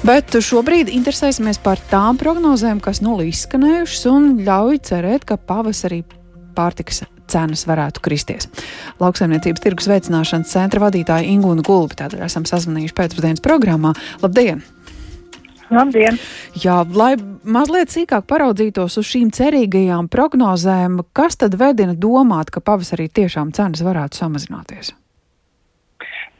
Bet šobrīd interesēsimies par tām prognozēm, kas nu izskanējušas un ļauj cerēt, ka pavasarī pārtiks cenas varētu kristies. Lauksaimniecības tirgus veicināšanas centra vadītāja Ingūna Gulbi tādēļ esam sazvanījuši pēcpusdienas programmā. Labdien! Labdien! Jā, lai mazliet sīkāk paraudzītos uz šīm cerīgajām prognozēm, kas tad vedina domāt, ka pavasarī tiešām cenas varētu samazināties?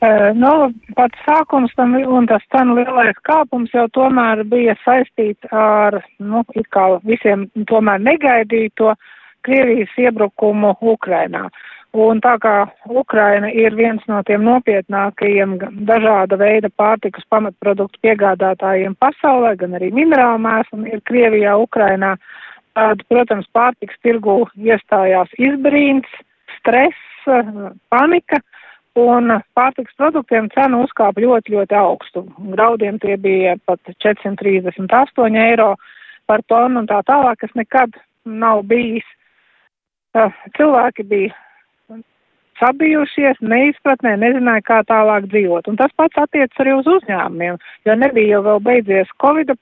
Uh, nu, pats sākums tam un tas cenu lielais kāpums jau tomēr bija saistīts ar, nu, it kā visiem tomēr negaidīto Krievijas iebrukumu Ukrainā. Uh, Un tā kā Ukraina ir viens no tiem nopietnākajiem dažāda veida pārtikas pamatproduktu piegādātājiem pasaulē, gan arī minerālu mēslam ir Krievijā, Ukrainā, tad, protams, pārtikas tirgu iestājās izbrīns, stress, panika, un pārtikas produktiem cena uzkāpa ļoti, ļoti augstu. Graudiem tie bija pat 438 eiro par tonu un tā tālāk, kas nekad nav bijis. Cilvēki bija sabijušies, neizpratnē, nezināja, kā tālāk dzīvot. Un tas pats attiec arī uz uzņēmumiem, jo nebija jau vēl beidzies Covid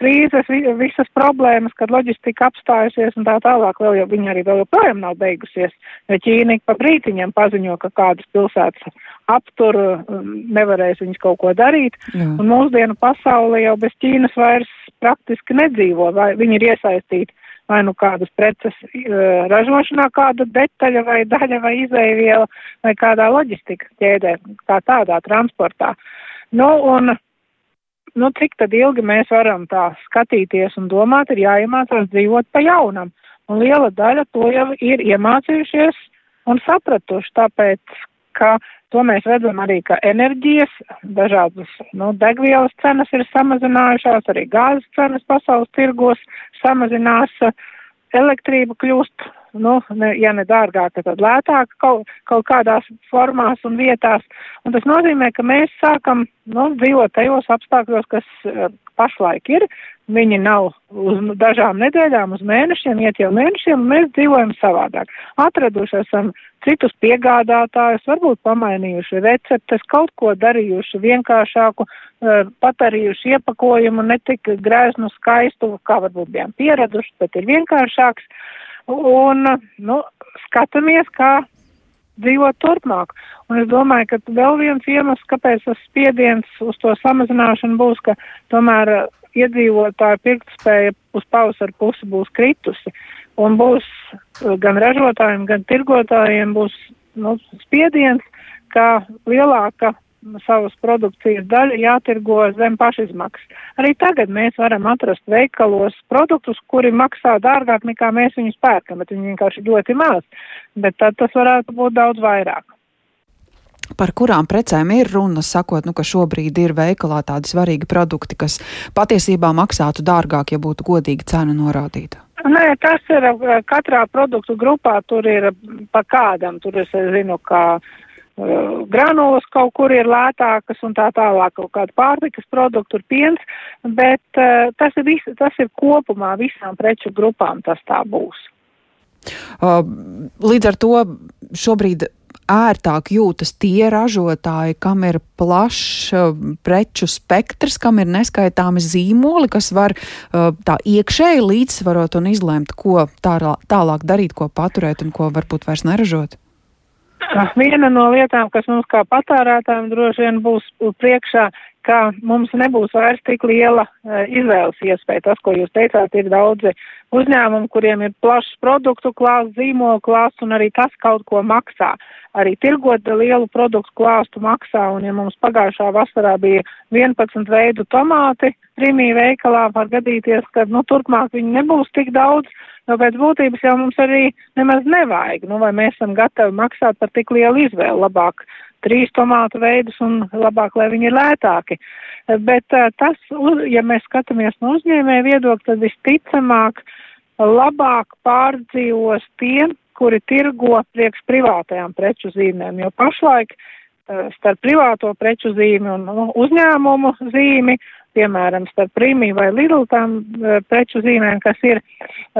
krīzes, visas problēmas, kad loģistika apstājusies un tā tālāk, vēl jau viņa arī vēl joprojām nav beigusies, jo Ķīna pa brītiņam paziņo, ka kādas pilsētas aptur, um, nevarēs viņas kaut ko darīt, Jā. un mūsdienu pasaule jau bez Ķīnas vairs praktiski nedzīvo, vai viņi ir iesaistīti vai nu kādas preces uh, ražošanā, kāda detaļa vai daļa vai izēviela vai kādā loģistikas ķēdē, kā tādā transportā. Nu, un, nu, cik tad ilgi mēs varam tā skatīties un domāt, ir jāiemācās dzīvot pa jaunam. Un liela daļa to jau ir iemācījušies un sapratuši, tāpēc, ka To mēs redzam arī, ka enerģijas, dažādas nu, degvielas cenas ir samazinājušās, arī gāzes cenas pasaules tirgos samazinās, elektrība kļūst, nu, ne, ja ne dārgāka, tad lētāka kaut, kaut kādās formās un vietās. Un tas nozīmē, ka mēs sākam nu, dzīvot tajos apstākļos, kas uh, pašlaik ir. Viņi nav uz dažām nedēļām, uz mēnešiem, iet jau mēnešiem, mēs dzīvojam savādāk. Atraduši esam citus piegādātājus, varbūt pamainījuši receptes, kaut ko darījuši vienkāršāku, eh, patarījuši iepakojumu, ne tik grēznu skaistu, kā varbūt bijām pieraduši, bet ir vienkāršāks. Un, nu, skatāmies, kā dzīvot turpmāk. Un es domāju, ka vēl viens iemesls, kāpēc tas spiediens uz to samazināšanu būs, ka tomēr iedzīvotāju pirktspēja uz pavasaru pusi būs kritusi un būs uh, gan ražotājiem, gan tirgotājiem būs nu, spiediens, ka lielāka savas produkcijas daļa jātirgo zem pašizmaksas. Arī tagad mēs varam atrast veikalos produktus, kuri maksā dārgāk nekā mēs viņus pērkam, bet viņi vienkārši ļoti maz. Bet tad tas varētu būt daudz vairāk. Par kurām precēm ir runa, sakot, nu, ka šobrīd ir veikalā tādi svarīgi produkti, kas patiesībā maksātu dārgāk, ja būtu godīga cena norādīta? Nē, tas ir eh, katrā produktu grupā, tur ir pa kādam, tur es zinu, ka uh, granulas kaut kur ir lētākas un tā tālāk, kaut kāda pārtikas produktu, tur piens, bet uh, tas, ir vis, tas ir kopumā visām preču grupām tas tā būs. Uh, līdz ar to šobrīd ērtāk jūtas tie ražotāji, kam ir plašs uh, preču spektrs, kam ir neskaitāmi zīmoli, kas var uh, tā iekšēji līdzsvarot un izlemt, ko tā, tālāk darīt, ko paturēt un ko varbūt vairs neražot? Viena no lietām, kas mums kā patērētājiem droši vien būs priekšā, ka mums nebūs vairs tik liela uh, izvēles iespēja. Tas, ko jūs teicāt, ir daudzi uzņēmumi, kuriem ir plašs produktu klāsts, zīmolu klāsts un arī tas kaut ko maksā. Arī tirgot lielu produktu klāstu maksā, un ja mums pagājušā vasarā bija 11 veidu tomāti primī veikalā, var gadīties, ka, nu, turpmāk viņi nebūs tik daudz, jo pēc būtības jau mums arī nemaz nevajag, nu, vai mēs esam gatavi maksāt par tik lielu izvēli labāk trīs tomātu veidus un labāk, lai viņi ir lētāki. Bet uh, tas, ja mēs skatāmies no uzņēmēja viedokļa, tad visticamāk labāk pārdzīvos tie, kuri tirgo priekš privātajām preču zīmēm, jo pašlaik uh, starp privāto preču zīmi un nu, uzņēmumu zīmi piemēram, starp Prīmiju vai Lidl tām uh, preču zīmēm, kas ir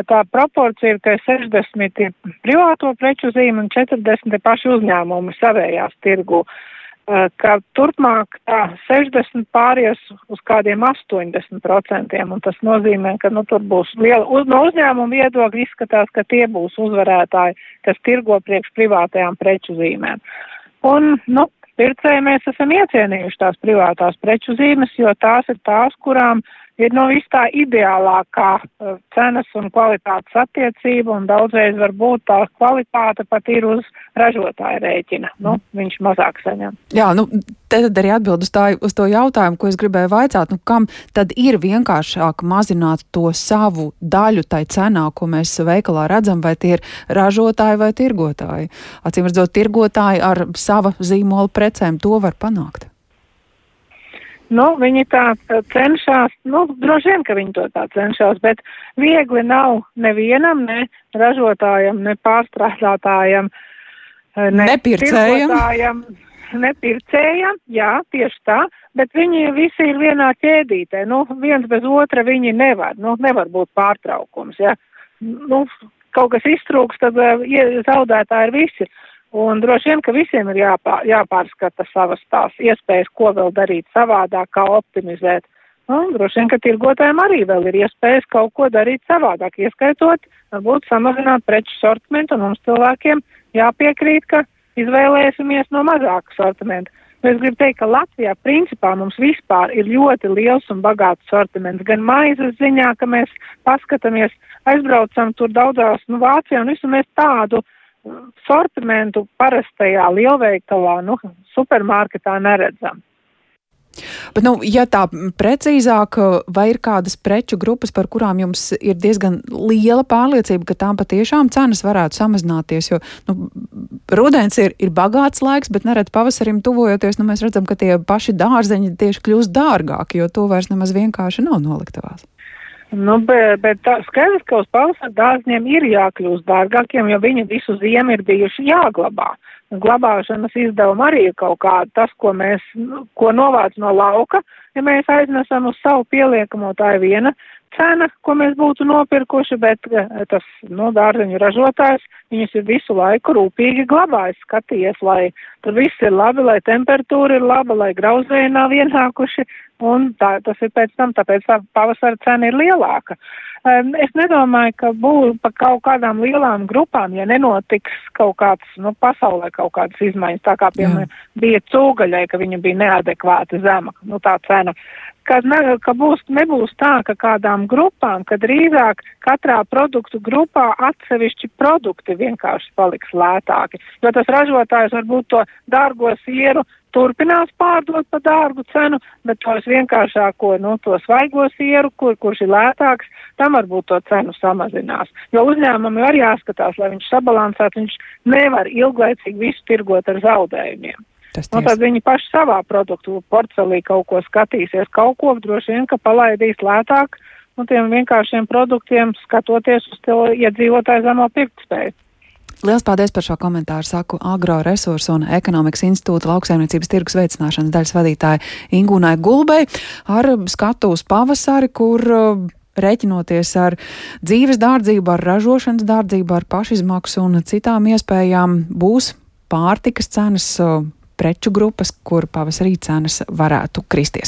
tā proporcija, ka 60 ir privāto preču zīme un 40 ir paši uzņēmumi savējās tirgu. ka turpmāk tā 60 pāries uz kādiem 80%, un tas nozīmē, ka nu, tur būs liela, uz, no uzņēmuma viedokļa izskatās, ka tie būs uzvarētāji, kas tirgo priekš privātajām preču zīmēm. Un, nu, pircēji mēs esam iecienījuši tās privātās preču zīmes, jo tās ir tās, kurām uh, ir no vis tā ideālākā uh, cenas un kvalitātes attiecība, un daudzreiz varbūt tā kvalitāte pat ir uz ražotāja rēķina. Nu, viņš mazāk saņem. Jā, nu, tad arī atbild uz, tā, uz to jautājumu, ko es gribēju vaicāt. Nu, kam tad ir vienkāršāk mazināt to savu daļu tai cenā, ko mēs veikalā redzam, vai tie ir ražotāji vai tirgotāji? Acīm redzot, tirgotāji ar sava zīmola precēm to var panākt. Nu, viņi tā cenšas, nu, droši vien, ka viņi to tā cenšas, bet viegli nav nevienam, ne ražotājam, ne pārstrādātājam, eh, ne nepircējam. Nepircējam, jā, tieši tā, bet viņi visi ir vienā ķēdītē. Nu, viens bez otra viņi nevar, nu, nevar būt pārtraukums, ja. Nu, kaut kas iztrūks, tad uh, zaudētāji ir visi. Un droši vien, ka visiem ir jāpār, jāpārskata savas tās iespējas, ko vēl darīt savādāk, kā optimizēt. Un droši vien, ka tirgotājiem arī vēl ir iespējas kaut ko darīt savādāk, ieskaitot, varbūt samazināt preču sortimentu, un mums cilvēkiem jāpiekrīt, ka izvēlēsimies no mazāka sortimenta. Es gribu teikt, ka Latvijā principā mums vispār ir ļoti liels un bagāts sortiments. Gan maizes ziņā, ka mēs paskatāmies, aizbraucam tur daudzās, nu, Vācijā un visu mēs tādu sortimentu parastajā lielveikalā, nu, supermarketā neredzam. Bet, nu, ja tā precīzāk, vai ir kādas preču grupas, par kurām jums ir diezgan liela pārliecība, ka tām patiešām cenas varētu samazināties? Jo nu, rudens ir, ir bagāts laiks, bet nereti pavasarim tuvojoties, nu, mēs redzam, ka tie paši dārzeņi tieši kļūst dārgāki, jo to vairs nemaz vienkārši nav noliktavās. Nu, bet, bet tā, skaidrs, ka uz pavasara dārzņiem ir jākļūst dārgākiem, jo viņi visu ziemu ir bijuši jāglabā. Glabāšanas izdevumi arī ir kaut kādi, tas, ko mēs, ko novāc no lauka, ja mēs aiznesam uz savu pieliekamo, tā ir viena cena, ko mēs būtu nopirkuši, bet eh, tas, nu, dārzeņu ražotājs, viņus ir visu laiku rūpīgi glabājis, skaties, lai tur viss ir labi, lai temperatūra ir laba, lai grauzēji nav ienākuši, un tā, tas ir pēc tam, tāpēc tā pavasara cena ir lielāka. Um, es nedomāju, ka būs pa kaut kādām lielām grupām, ja nenotiks kaut kāds, nu, pasaulē kaut kādas izmaiņas, tā kā, piemēram, bija cūgaļai, ka viņa bija neadekvāti zema, nu, tā cena. Ka, ne, ka būs, nebūs tā, ka kādām grupām, ka drīzāk katrā produktu grupā atsevišķi produkti vienkārši paliks lētāki, jo tas ražotājs varbūt to dārgo sieru turpinās pārdot pa dārgu cenu, bet tos vienkāršāko, nu, to svaigo sieru, kur, kurš ir lētāks, tam varbūt to cenu samazinās. Jo uzņēmumam arī jāskatās, lai viņš sabalansētu, viņš nevar ilglaicīgi visu tirgot ar zaudējumiem. Tas nu, tad viņi paši savā produktu portfelī kaut ko skatīsies, kaut ko droši vien, ka palaidīs lētāk, un tiem vienkāršiem produktiem skatoties uz to iedzīvotāju zemo pirktspēju. Lielas paldies par šo komentāru, saku Agroresursu un ekonomikas institūta lauksaimniecības tirgus veicināšanas daļas vadītāja Ingūnai Gulbei ar skatu uz pavasari, kur uh, rēķinoties ar dzīves dārdzību, ar ražošanas dārdzību, ar pašizmaksu un citām iespējām, būs pārtikas cenas uh, preču grupas, kur pavasarī cenas varētu kristies.